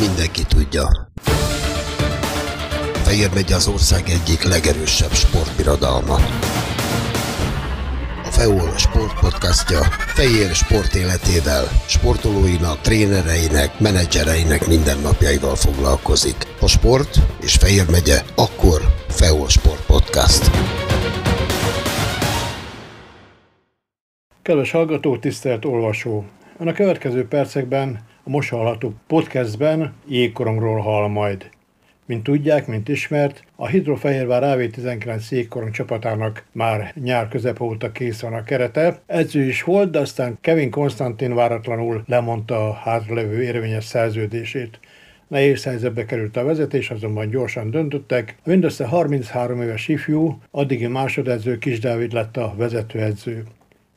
mindenki tudja. Fejér megy az ország egyik legerősebb sportbirodalma. A FEOL sportpodcastja Fejér sport életével, sportolóinak, trénereinek, menedzsereinek mindennapjaival foglalkozik. A sport és Fejér megye, akkor FEOL Sport Podcast. Kedves hallgató, tisztelt olvasó! A következő percekben most hallható podcastben jégkorongról hall majd. Mint tudják, mint ismert, a Hidrofehérvár AV19 jégkorong csapatának már nyár közepe óta kész van a kerete. Edző is volt, de aztán Kevin Konstantin váratlanul lemondta a hátralevő érvényes szerződését. Nehéz helyzetbe került a vezetés, azonban gyorsan döntöttek. A mindössze 33 éves ifjú, addigi másodedző Kis Dávid lett a vezetőedző.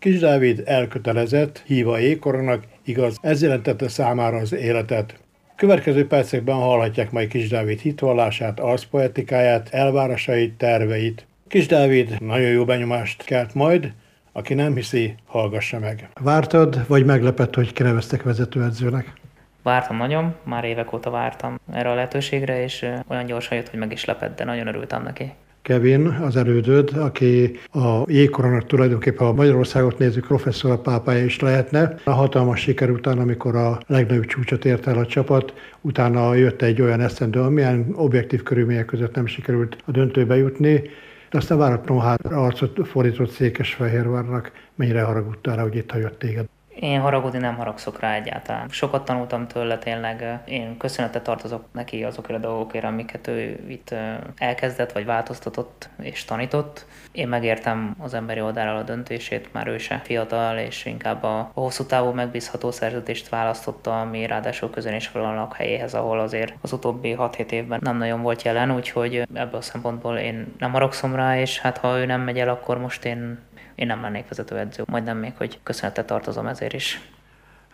Kis Dávid elkötelezett, híva ékoronak, igaz, ez jelentette számára az életet. Következő percekben hallhatják majd Kis Dávid hitvallását, arszpoetikáját, elvárásait, terveit. Kis Dávid nagyon jó benyomást kelt majd, aki nem hiszi, hallgassa meg. Vártad, vagy meglepett, hogy kineveztek vezetőedzőnek? Vártam nagyon, már évek óta vártam erre a lehetőségre, és olyan gyorsan jött, hogy meg is lepett, de nagyon örültem neki. Kevin, az erődöd, aki a jégkoronak tulajdonképpen, ha Magyarországot nézzük, professzor a pápája is lehetne. A hatalmas siker után, amikor a legnagyobb csúcsot ért el a csapat, utána jött egy olyan eszendő, amilyen objektív körülmények között nem sikerült a döntőbe jutni, de aztán váratlanul hát arcot fordított Székesfehérvárnak, mennyire haragudtál rá, hogy itt hagyott téged. Én haragudni nem haragszok rá egyáltalán. Sokat tanultam tőle tényleg. Én köszönetet tartozok neki azokért a dolgokért, amiket ő itt elkezdett, vagy változtatott és tanított. Én megértem az emberi oldalról a döntését, már ő se fiatal, és inkább a hosszú távú megbízható szerződést választotta, ami ráadásul közön is a helyéhez, ahol azért az utóbbi 6-7 évben nem nagyon volt jelen, úgyhogy ebből a szempontból én nem haragszom rá, és hát ha ő nem megy el, akkor most én én nem lennék vezetőedző. Majdnem még, hogy köszönetet tartozom ezért is.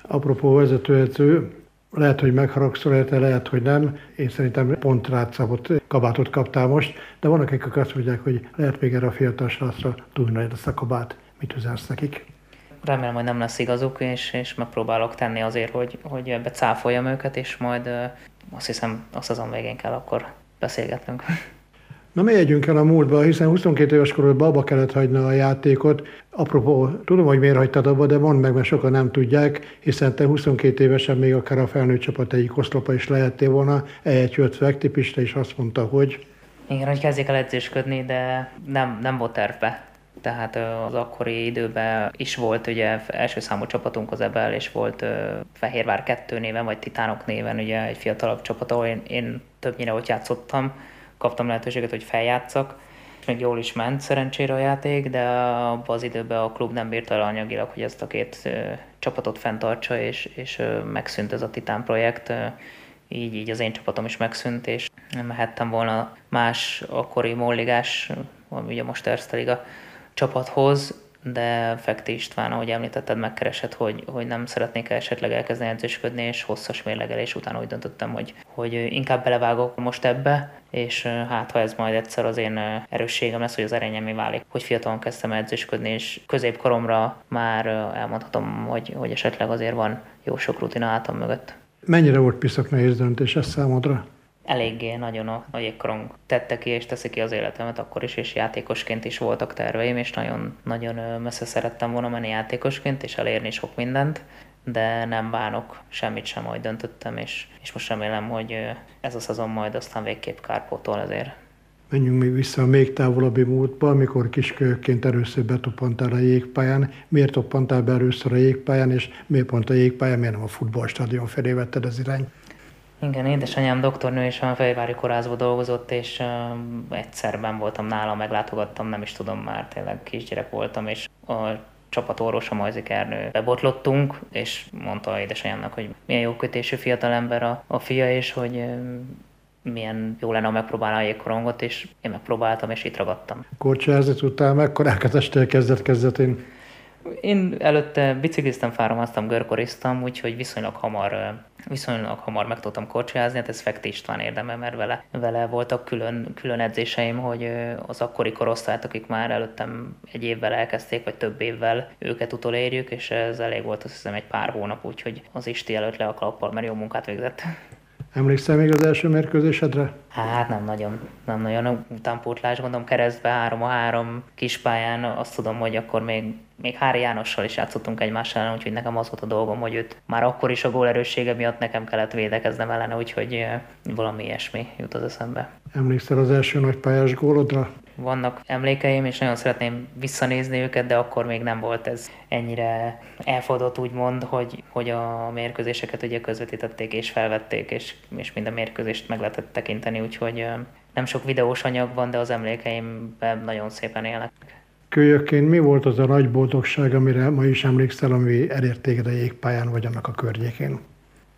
Apropó vezetőedző, lehet, hogy megharagszol érte, lehet, hogy nem. Én szerintem pont rátszabott kabátot kaptál most, de vannak, akik azt mondják, hogy lehet még erre a fiatal srácra túl nagy a kabát. Mit üzensz nekik? Remélem, hogy nem lesz igazuk, és, és megpróbálok tenni azért, hogy, hogy ebbe cáfoljam őket, és majd azt hiszem, azt azon végén kell akkor beszélgetnünk. Na megyünk el a múltba, hiszen 22 éves korodban abba kellett hagyni a játékot. Apropó, tudom, hogy miért hagytad abba, de mondd meg, mert sokan nem tudják, hiszen te 22 évesen még akár a felnőtt csapat egyik oszlopa is lehettél volna. Eljött jött Vektipiste, és azt mondta, hogy... Igen, hogy kezdjék el edzésködni, de nem, nem volt tervbe. Tehát az akkori időben is volt ugye első számú csapatunk az Ebel, és volt Fehérvár 2 néven, vagy Titánok néven ugye egy fiatalabb csapat, ahol én, én többnyire ott játszottam kaptam lehetőséget, hogy feljátszak, és még jól is ment szerencsére a játék, de abban az időben a klub nem bírta el anyagilag, hogy ezt a két csapatot fenntartsa, és, és megszűnt ez a Titán projekt. Így, így az én csapatom is megszűnt, és nem mehettem volna más akkori molligás, ami ugye most Erste Liga csapathoz, de Fekti István, ahogy említetted, megkeresett, hogy, hogy nem szeretnék esetleg elkezdeni edzősködni, és hosszas mérlegelés után úgy döntöttem, hogy, hogy inkább belevágok most ebbe, és hát ha ez majd egyszer az én erősségem lesz, hogy az erényemé válik, hogy fiatalon kezdtem edzősködni, és középkoromra már elmondhatom, hogy, hogy esetleg azért van jó sok rutina hátam mögött. Mennyire volt piszak nehéz döntés ez számodra? Eléggé nagyon a, a jégkorong tette ki és teszi ki az életemet akkor is, és játékosként is voltak terveim, és nagyon, nagyon messze szerettem volna menni játékosként, és elérni sok mindent, de nem bánok semmit sem, hogy döntöttem, és, és most remélem, hogy ez a szezon majd aztán végképp kárpótol azért. Menjünk még vissza a még távolabbi múltba, amikor kiskölyökként először betoppantál a jégpályán. Miért toppantál be először a jégpályán, és miért pont a jégpályán, miért nem a futballstadion felé vetted az irány? Igen, édesanyám doktornő és a Fejvári kórházban dolgozott, és uh, egyszerben voltam nála, meglátogattam, nem is tudom már, tényleg kisgyerek voltam, és a csapatorvos, a Majzik Ernő bebotlottunk, és mondta édesanyámnak, hogy milyen jó kötésű fiatalember a, a fia, és hogy uh, milyen jó lenne, ha megpróbálna a jégkorongot, és én megpróbáltam, és itt ragadtam. Korcsázni után mekkorákat estél kezdet kezdetén? Én előtte bicikliztem, fáromáztam, görkoriztam, úgyhogy viszonylag hamar, viszonylag hamar meg tudtam korcsolyázni, hát ez Fekti István érdeme, mert vele, vele voltak külön, külön edzéseim, hogy az akkori korosztályt, akik már előttem egy évvel elkezdték, vagy több évvel őket utolérjük, és ez elég volt azt hiszem egy pár hónap, úgyhogy az Isti előtt le a klappal, mert jó munkát végzett. Emlékszel még az első mérkőzésedre? Hát nem nagyon, nem nagyon. Utánpótlás, gondolom keresztbe három a három kispályán, azt tudom, hogy akkor még, még Hári Jánossal is játszottunk egymás ellen, úgyhogy nekem az volt a dolgom, hogy őt már akkor is a gól erőssége miatt nekem kellett védekeznem ellene, úgyhogy valami ilyesmi jut az eszembe. Emlékszel az első nagy pályás gólodra? Vannak emlékeim, és nagyon szeretném visszanézni őket, de akkor még nem volt ez ennyire elfordult úgymond, hogy, hogy a mérkőzéseket ugye közvetítették és felvették, és, és minden mérkőzést meg lehetett tekinteni, úgyhogy nem sok videós anyag van, de az emlékeimben nagyon szépen élnek. Kölyökként mi volt az a nagy boldogság, amire ma is emlékszel, ami elérték a jégpályán vagy annak a környékén?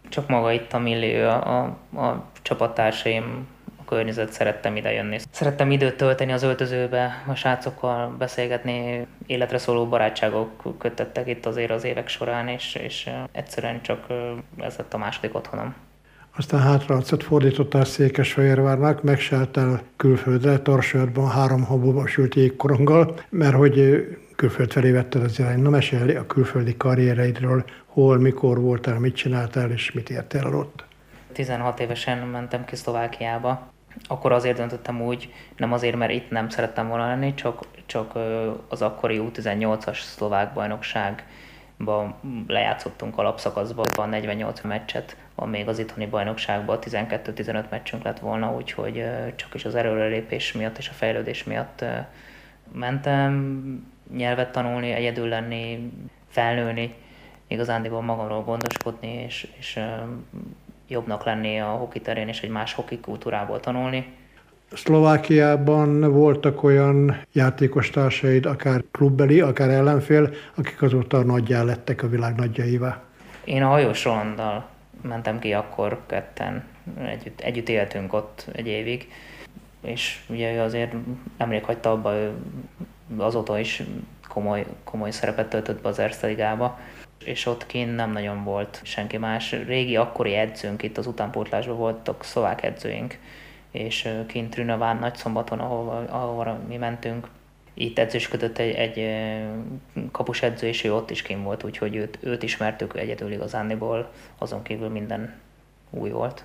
Csak maga itt a millió, a, a, a csapattársaim, környezet, szerettem ide jönni. Szerettem időt tölteni az öltözőbe, a srácokkal beszélgetni, életre szóló barátságok kötöttek itt azért az évek során, és, és egyszerűen csak ez lett a második otthonom. Aztán hátraarcot fordítottál Székesfehérvárnak, megseltel külföldre, Torsőrban három habóban sült jégkoronggal, mert hogy külföld felé vetted az irány. Na mesélj a külföldi karriereidről, hol, mikor voltál, mit csináltál, és mit értél el ott? 16 évesen mentem ki Szlovákiába, akkor azért döntöttem úgy, nem azért, mert itt nem szerettem volna lenni, csak, csak az akkori U18-as szlovák bajnokságban lejátszottunk alapszakaszban a 48 meccset, a még az itthoni bajnokságban 12-15 meccsünk lett volna, úgyhogy csak is az erőrelépés miatt és a fejlődés miatt mentem nyelvet tanulni, egyedül lenni, felnőni, igazándiból magamról gondoskodni, és, és jobbnak lenni a hoki terén és egy más hoki kultúrából tanulni. Szlovákiában voltak olyan játékos társaid, akár klubbeli, akár ellenfél, akik azóta nagyjá lettek a világ nagyjaivá. Én a hajós Rolanddal mentem ki akkor ketten, együtt, együtt éltünk ott egy évig, és ugye ő azért nemrég hagyta abba, ő azóta is komoly, komoly szerepet töltött be az Erste Ligába és ott kint nem nagyon volt senki más. Régi akkori edzőnk itt az utánpótlásban voltak szlovák edzőink, és kint Trünaván Nagyszombaton, ahol, ahol mi mentünk, itt edzősködött egy, egy kapus edző, és ő ott is kint volt, úgyhogy őt, őt ismertük egyedül igazándiból, azon kívül minden új volt.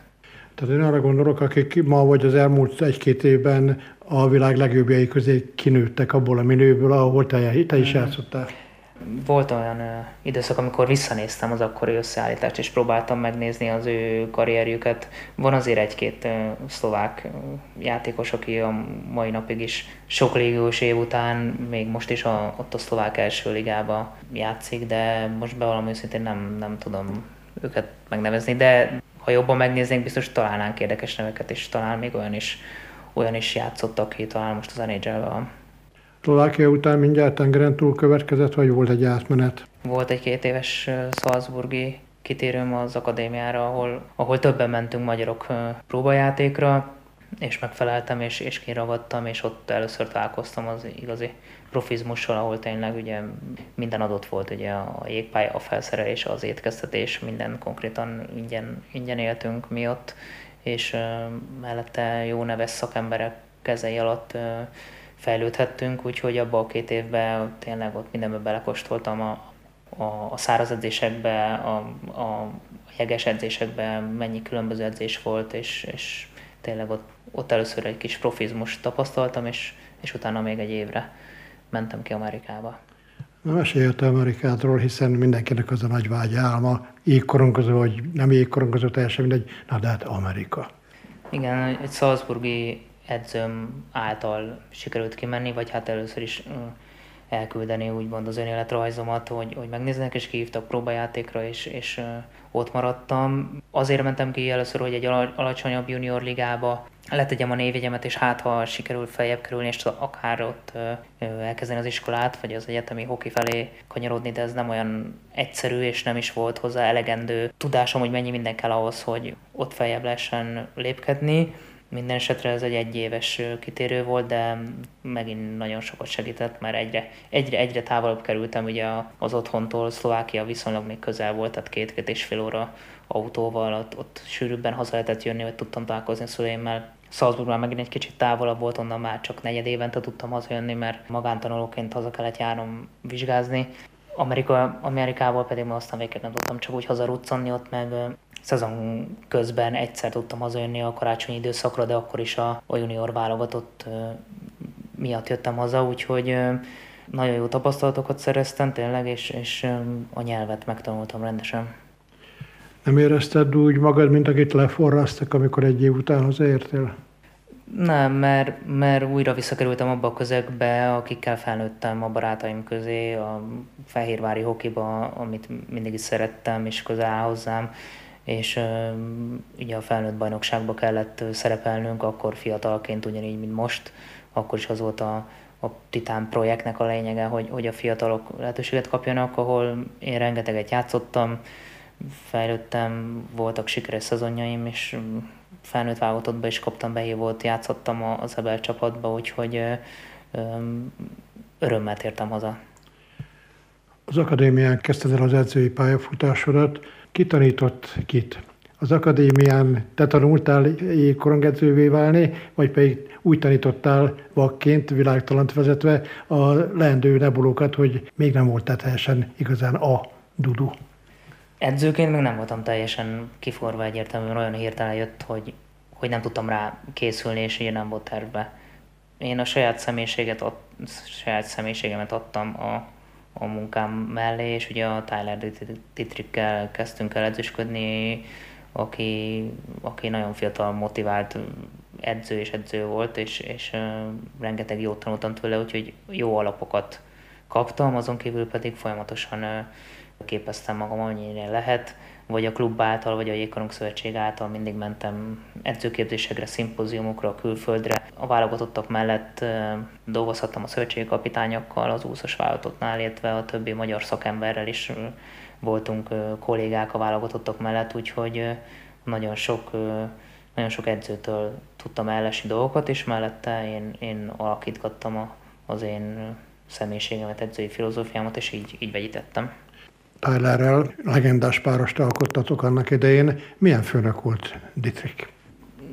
Tehát én arra gondolok, akik ma vagy az elmúlt egy-két évben a világ legjobbjai közé kinőttek abból a minőből, ahol te, te is játszottál. Volt olyan időszak, amikor visszanéztem az akkori összeállítást, és próbáltam megnézni az ő karrierjüket. Van azért egy-két szlovák játékos, aki a mai napig is sok légiós év után, még most is a, ott a szlovák első ligába játszik, de most bevallom őszintén nem, nem tudom őket megnevezni, de ha jobban megnéznénk, biztos találnánk érdekes neveket, és talán még olyan is, olyan is játszott, aki talán most az nhl Szlovákia után mindjárt tengeren túl következett, vagy volt egy átmenet? Volt egy két éves Salzburgi kitérőm az akadémiára, ahol, ahol többen mentünk magyarok próbajátékra, és megfeleltem, és, és kiragadtam, és ott először találkoztam az igazi profizmussal, ahol tényleg ugye minden adott volt, ugye a jégpálya, a felszerelés, az étkeztetés, minden konkrétan ingyen, ingyen éltünk mi ott, és uh, mellette jó neves szakemberek kezei alatt uh, fejlődhettünk, úgyhogy abban a két évben tényleg ott mindenbe belekostoltam a, a, a száraz edzésekbe, a, a jeges edzésekbe, mennyi különböző edzés volt, és, és tényleg ott, ott először egy kis profizmus tapasztaltam, és, és utána még egy évre mentem ki Amerikába. Na, meséljött Amerikátról, hiszen mindenkinek az a nagy vágy álma, jégkorongozó, vagy nem jégkorongozó, teljesen mindegy, na de hát Amerika. Igen, egy Salzburgi edzőm által sikerült kimenni, vagy hát először is elküldeni úgymond az önéletrajzomat, hogy, hogy megnéznek, és kihívtak próbajátékra, és, és ott maradtam. Azért mentem ki először, hogy egy alacsonyabb junior ligába letegyem a névjegyemet, és hát ha sikerül feljebb kerülni, és akár ott elkezdeni az iskolát, vagy az egyetemi hoki felé kanyarodni, de ez nem olyan egyszerű, és nem is volt hozzá elegendő tudásom, hogy mennyi minden kell ahhoz, hogy ott feljebb lehessen lépkedni. Minden esetre ez egy egyéves kitérő volt, de megint nagyon sokat segített, mert egyre, egyre, egyre távolabb kerültem ugye az otthontól, Szlovákia viszonylag még közel volt, tehát két-két és fél óra autóval, ott, ott sűrűbben haza lehetett jönni, vagy tudtam találkozni a szüleimmel. Salzburg már megint egy kicsit távolabb volt, onnan már csak negyed évente tudtam hazajönni, mert magántanulóként haza kellett járnom vizsgázni. Amerika, Amerikából pedig aztán végképp nem tudtam csak úgy hazaruccanni, ott meg szezon közben egyszer tudtam hazajönni a karácsonyi időszakra, de akkor is a, a junior válogatott miatt jöttem haza, úgyhogy nagyon jó tapasztalatokat szereztem tényleg, és, és a nyelvet megtanultam rendesen. Nem érezted úgy magad, mint akit leforrasztak, amikor egy év után hazaértél? Nem, mert, mert újra visszakerültem abba a közegbe, akikkel felnőttem a barátaim közé, a fehérvári hokiba, amit mindig is szerettem, és közel áll hozzám, és ugye a felnőtt bajnokságba kellett szerepelnünk, akkor fiatalként ugyanígy, mint most, akkor is az volt a, a Titán projektnek a lényege, hogy, hogy a fiatalok lehetőséget kapjanak, ahol én rengeteget játszottam, fejlődtem, voltak sikeres szezonjaim, és felnőtt válogatottba is kaptam behívót, játszottam az Ebel csapatba, úgyhogy örömmel tértem haza. Az akadémián kezdted el az edzői pályafutásodat. Ki tanított kit? Az akadémián te tanultál korongedzővé válni, vagy pedig úgy tanítottál vakként, világtalant vezetve a leendő nebulókat, hogy még nem voltál teljesen igazán a dudu? Edzőként még nem voltam teljesen kiforva egyértelműen, olyan hirtelen jött, hogy, hogy nem tudtam rá készülni, és így nem volt tervbe. Én a saját személyiséget, a saját személyiségemet adtam a, a munkám mellé, és ugye a Tyler Dietrichkel kezdtünk el edzősködni, aki, aki nagyon fiatal, motivált edző és edző volt, és, és rengeteg jót tanultam tőle, úgyhogy jó alapokat kaptam, azon kívül pedig folyamatosan képeztem magam, amennyire lehet, vagy a klub által, vagy a Jégkorong Szövetség által mindig mentem edzőképzésekre, szimpóziumokra, külföldre. A válogatottak mellett dolgozhattam a szövetségi kapitányokkal, az úszos válogatottnál, illetve a többi magyar szakemberrel is voltunk kollégák a válogatottak mellett, úgyhogy nagyon sok, nagyon sok edzőtől tudtam ellesi dolgokat, és mellette én, én alakítgattam az én személyiségemet, edzői filozófiámat, és így, így vegyítettem. Tylerrel legendás párost alkottatok annak idején. Milyen főnök volt Dietrich?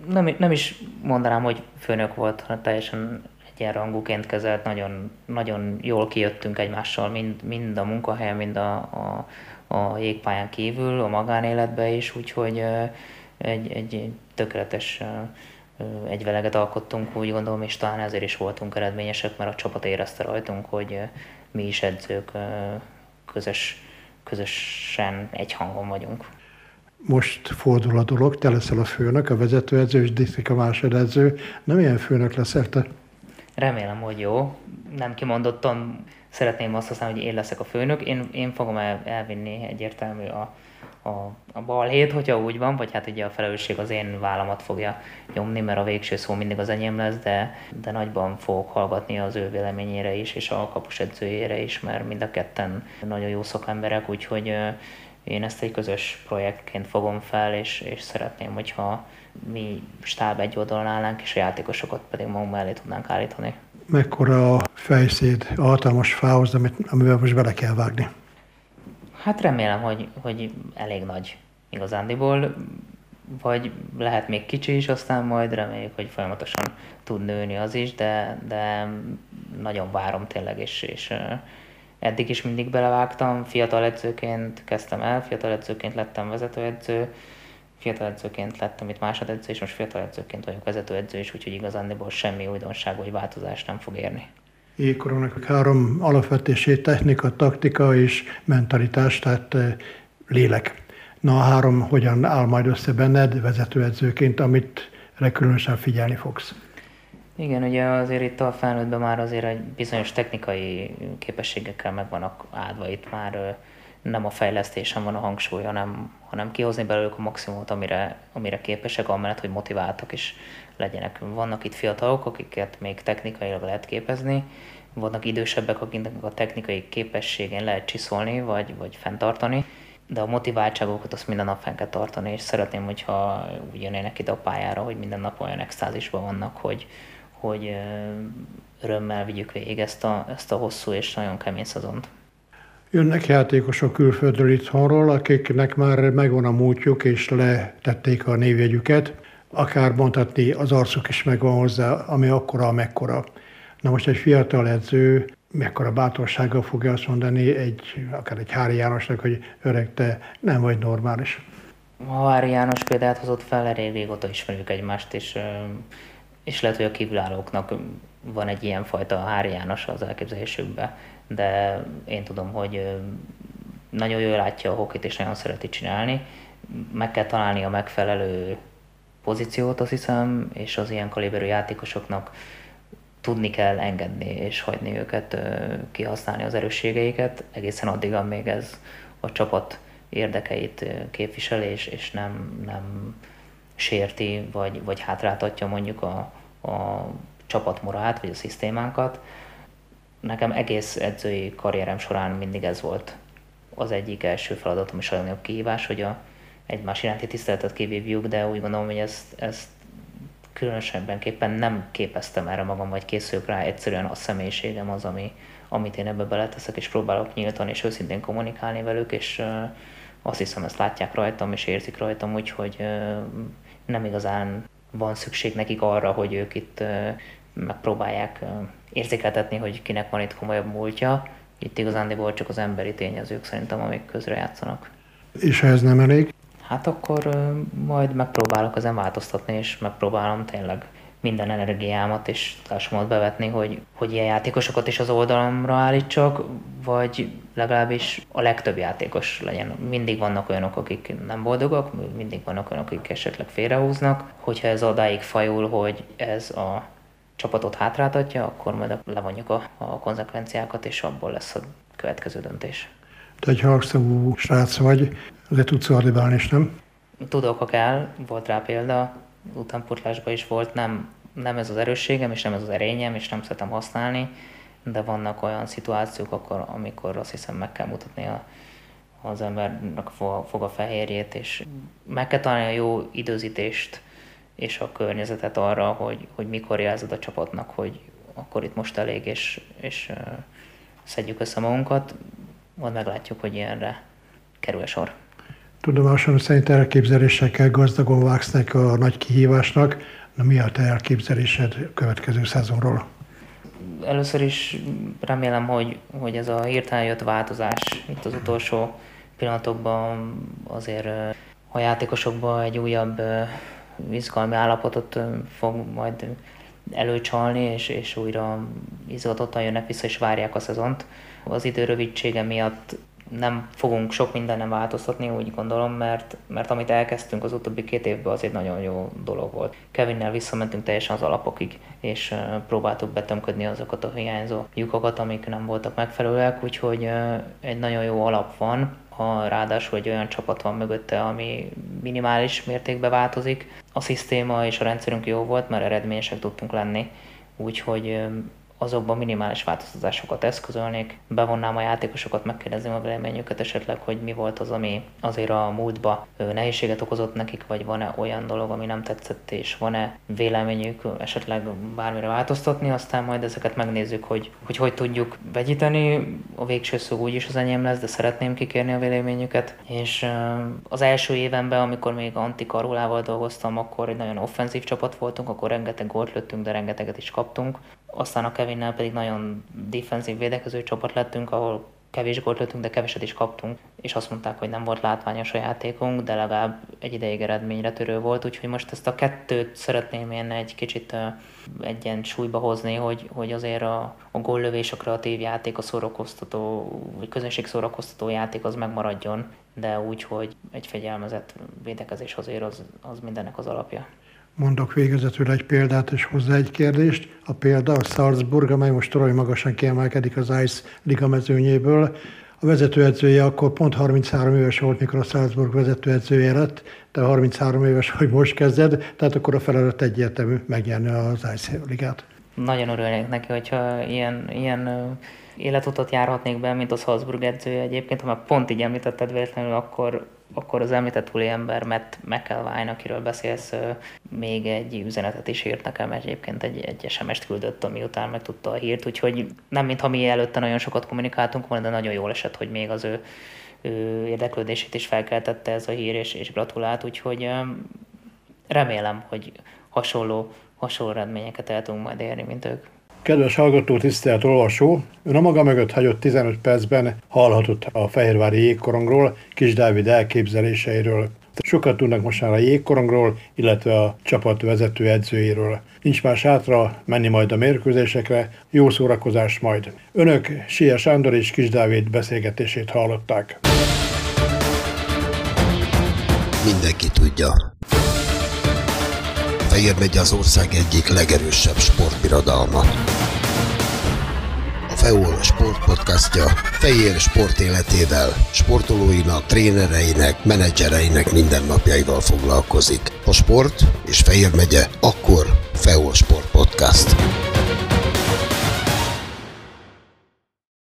Nem, nem is mondanám, hogy főnök volt, hanem teljesen egyenrangúként kezelt, nagyon, nagyon jól kijöttünk egymással, mind, mind a munkahelyen, mind a, a, a jégpályán kívül, a magánéletben is, úgyhogy egy, egy tökéletes egyveleget alkottunk, úgy gondolom, és talán ezért is voltunk eredményesek, mert a csapat érezte rajtunk, hogy mi is edzők közös közösen egy hangon vagyunk. Most fordul a dolog, te leszel a főnök, a vezetőedző, és Disztik a másodedző. Nem ilyen főnök leszel te? Remélem, hogy jó. Nem kimondottan szeretném azt használni, hogy én leszek a főnök. Én, én fogom el, elvinni egyértelmű a, a, a balhét, hogyha úgy van, vagy hát ugye a felelősség az én vállamat fogja nyomni, mert a végső szó mindig az enyém lesz, de, de nagyban fogok hallgatni az ő véleményére is, és a kapus edzőjére is, mert mind a ketten nagyon jó szakemberek, úgyhogy én ezt egy közös projektként fogom fel, és, és szeretném, hogyha mi stáb egy oldalon állnánk, és a játékosokat pedig magunk mellé tudnánk állítani. Mekkora a fejszéd a hatalmas fához, amit, amivel most bele kell vágni? Hát remélem, hogy, hogy elég nagy igazándiból, vagy lehet még kicsi is, aztán majd reméljük, hogy folyamatosan tud nőni az is, de, de nagyon várom tényleg, és, és eddig is mindig belevágtam, fiatal edzőként kezdtem el, fiatal edzőként lettem vezetőedző, fiatal edzőként lettem itt másodedző, és most fiatal edzőként vagyok vezetőedző is, úgyhogy igazándiból semmi újdonság vagy változás nem fog érni jégkorongnak három alapvetését, technika, taktika és mentalitás, tehát eh, lélek. Na a három hogyan áll majd össze benned vezetőedzőként, amit különösen figyelni fogsz? Igen, ugye azért itt a felnőttben már azért egy bizonyos technikai képességekkel meg vannak áldva, itt már nem a fejlesztésen van a hangsúly, hanem, hanem kihozni belőlük a maximumot, amire, amire képesek, amellett, hogy motiváltak is legyenek. Vannak itt fiatalok, akiket még technikailag lehet képezni, vannak idősebbek, akiknek a technikai képességén lehet csiszolni, vagy, vagy fenntartani, de a motiváltságokat azt minden nap fenn kell tartani, és szeretném, hogyha úgy jönnének ide a pályára, hogy minden nap olyan extázisban vannak, hogy, hogy örömmel vigyük végig ezt a, ezt a hosszú és nagyon kemény szezont. Jönnek játékosok külföldről itthonról, akiknek már megvan a múltjuk, és letették a névjegyüket. Akár mondhatni, az arcuk is megvan hozzá, ami akkora, amekkora. Na most egy fiatal edző mekkora bátorsággal fogja azt mondani egy, akár egy Hári Jánosnak, hogy öreg, te nem vagy normális. Ha Vári János példát hozott fel, elég régóta ismerjük egymást, és, és lehet, hogy a kívülállóknak van egy ilyen fajta Hári János az elképzelésükben, de én tudom, hogy nagyon jól látja a hokit, és nagyon szereti csinálni. Meg kell találni a megfelelő pozíciót, azt hiszem, és az ilyen kaliberű játékosoknak tudni kell engedni és hagyni őket kihasználni az erősségeiket, egészen addig, amíg ez a csapat érdekeit képviseli, és, és nem, nem sérti, vagy, vagy hátráltatja mondjuk a, a csapatmorát, vagy a szisztémánkat. Nekem egész edzői karrierem során mindig ez volt az egyik első feladatom és a legnagyobb kihívás, hogy a egymás iránti tiszteletet kivívjuk, de úgy gondolom, hogy ezt, ezt különösebbenképpen nem képeztem erre magam, vagy készülök rá, egyszerűen a személyiségem az, ami, amit én ebbe beleteszek, és próbálok nyíltan és őszintén kommunikálni velük, és azt hiszem, ezt látják rajtam, és érzik rajtam, úgyhogy nem igazán van szükség nekik arra, hogy ők itt megpróbálják érzékeltetni, hogy kinek van itt komolyabb múltja. Itt igazándiból csak az emberi tényezők szerintem, amik közre játszanak. És ha ez nem elég? hát akkor majd megpróbálok ezen változtatni, és megpróbálom tényleg minden energiámat és társamat bevetni, hogy, hogy ilyen játékosokat is az oldalamra állítsak, vagy legalábbis a legtöbb játékos legyen. Mindig vannak olyanok, akik nem boldogak, mindig vannak olyanok, akik esetleg félrehúznak. Hogyha ez odáig fajul, hogy ez a csapatot hátráltatja, akkor majd levonjuk a, a konzekvenciákat, és abból lesz a következő döntés. Te egy harcszagú srác vagy, de tudsz ordibálni is, nem? Tudok, ha kell, volt rá példa, utánpótlásban is volt, nem, nem ez az erősségem, és nem ez az erényem, és nem szeretem használni, de vannak olyan szituációk, akkor, amikor azt hiszem meg kell mutatni a, az embernek fog a fehérjét, és meg kell találni a jó időzítést és a környezetet arra, hogy, hogy mikor jelzed a csapatnak, hogy akkor itt most elég, és, és szedjük össze magunkat, majd meglátjuk, hogy ilyenre kerül sor. Tudomásom szerint elképzelésekkel gazdagon vágsz neki a nagy kihívásnak. Na mi a te elképzelésed következő szezonról? Először is remélem, hogy, hogy ez a hirtelen jött változás itt az utolsó pillanatokban azért a játékosokban egy újabb izgalmi állapotot fog majd előcsalni, és, és újra izgatottan jönnek vissza, és várják a szezont. Az idő rövidsége miatt nem fogunk sok mindenem változtatni, úgy gondolom, mert, mert amit elkezdtünk az utóbbi két évben, az egy nagyon jó dolog volt. Kevinnel visszamentünk teljesen az alapokig, és próbáltuk betömködni azokat a hiányzó lyukokat, amik nem voltak megfelelőek, úgyhogy egy nagyon jó alap van, ha ráadásul egy olyan csapat van mögötte, ami minimális mértékben változik. A szisztéma és a rendszerünk jó volt, mert eredményesek tudtunk lenni, úgyhogy azokban minimális változtatásokat eszközölnék, bevonnám a játékosokat, megkérdezném a véleményüket esetleg, hogy mi volt az, ami azért a múltba nehézséget okozott nekik, vagy van-e olyan dolog, ami nem tetszett, és van-e véleményük esetleg bármire változtatni, aztán majd ezeket megnézzük, hogy hogy, hogy tudjuk vegyíteni. A végső szó úgyis az enyém lesz, de szeretném kikérni a véleményüket. És az első évenben, amikor még Anti Karulával dolgoztam, akkor egy nagyon offenzív csapat voltunk, akkor rengeteg gólt lőttünk, de rengeteget is kaptunk. Aztán a Kevinnel pedig nagyon defensív védekező csapat lettünk, ahol kevés gólt lőttünk, de keveset is kaptunk, és azt mondták, hogy nem volt látványos a játékunk, de legalább egy ideig eredményre törő volt, úgyhogy most ezt a kettőt szeretném én egy kicsit egyen súlyba hozni, hogy, hogy azért a, a góllövés, a kreatív játék, a szórakoztató, vagy közönség szórakoztató játék az megmaradjon, de úgy, hogy egy fegyelmezett védekezés azért az, az mindennek az alapja. Mondok végezetül egy példát és hozzá egy kérdést. A példa a Salzburg, amely most torony magasan kiemelkedik az ICE liga mezőnyéből. A vezetőedzője akkor pont 33 éves volt, mikor a Salzburg vezetőedzője lett, de 33 éves, hogy most kezded, tehát akkor a feladat egyértelmű megnyerni az ICE ligát. Nagyon örülnék neki, hogyha ilyen, ilyen életutat járhatnék be, mint a Salzburg edzője egyébként, ha már pont így említetted véletlenül, akkor akkor az említett ember, Matt McElvine, akiről beszélsz, még egy üzenetet is írt nekem, egyébként egy, egy SMS-t küldött, ami után megtudta a hírt, úgyhogy nem mintha mi előtte nagyon sokat kommunikáltunk volna, de nagyon jól esett, hogy még az ő, ő érdeklődését is felkeltette ez a hír, és, és gratulált, úgyhogy remélem, hogy hasonló, hasonló eredményeket el tudunk majd érni, mint ők. Kedves hallgató, tisztelt olvasó! Ön a maga mögött hagyott 15 percben hallhatott a Fehérvári jégkorongról, Kis Dávid elképzeléseiről. Sokat tudnak most már a jégkorongról, illetve a csapat vezető edzőjéről. Nincs más hátra, menni majd a mérkőzésekre, jó szórakozás majd. Önök Sia Sándor és Kis Dávid beszélgetését hallották. Mindenki tudja. Fehér megy az ország egyik legerősebb sportbirodalma. A FEOL Sport podcastja Fehér sport életével, sportolóinak, trénereinek, menedzsereinek mindennapjaival foglalkozik. A sport és Fehér megye, akkor FEOL Sport Podcast.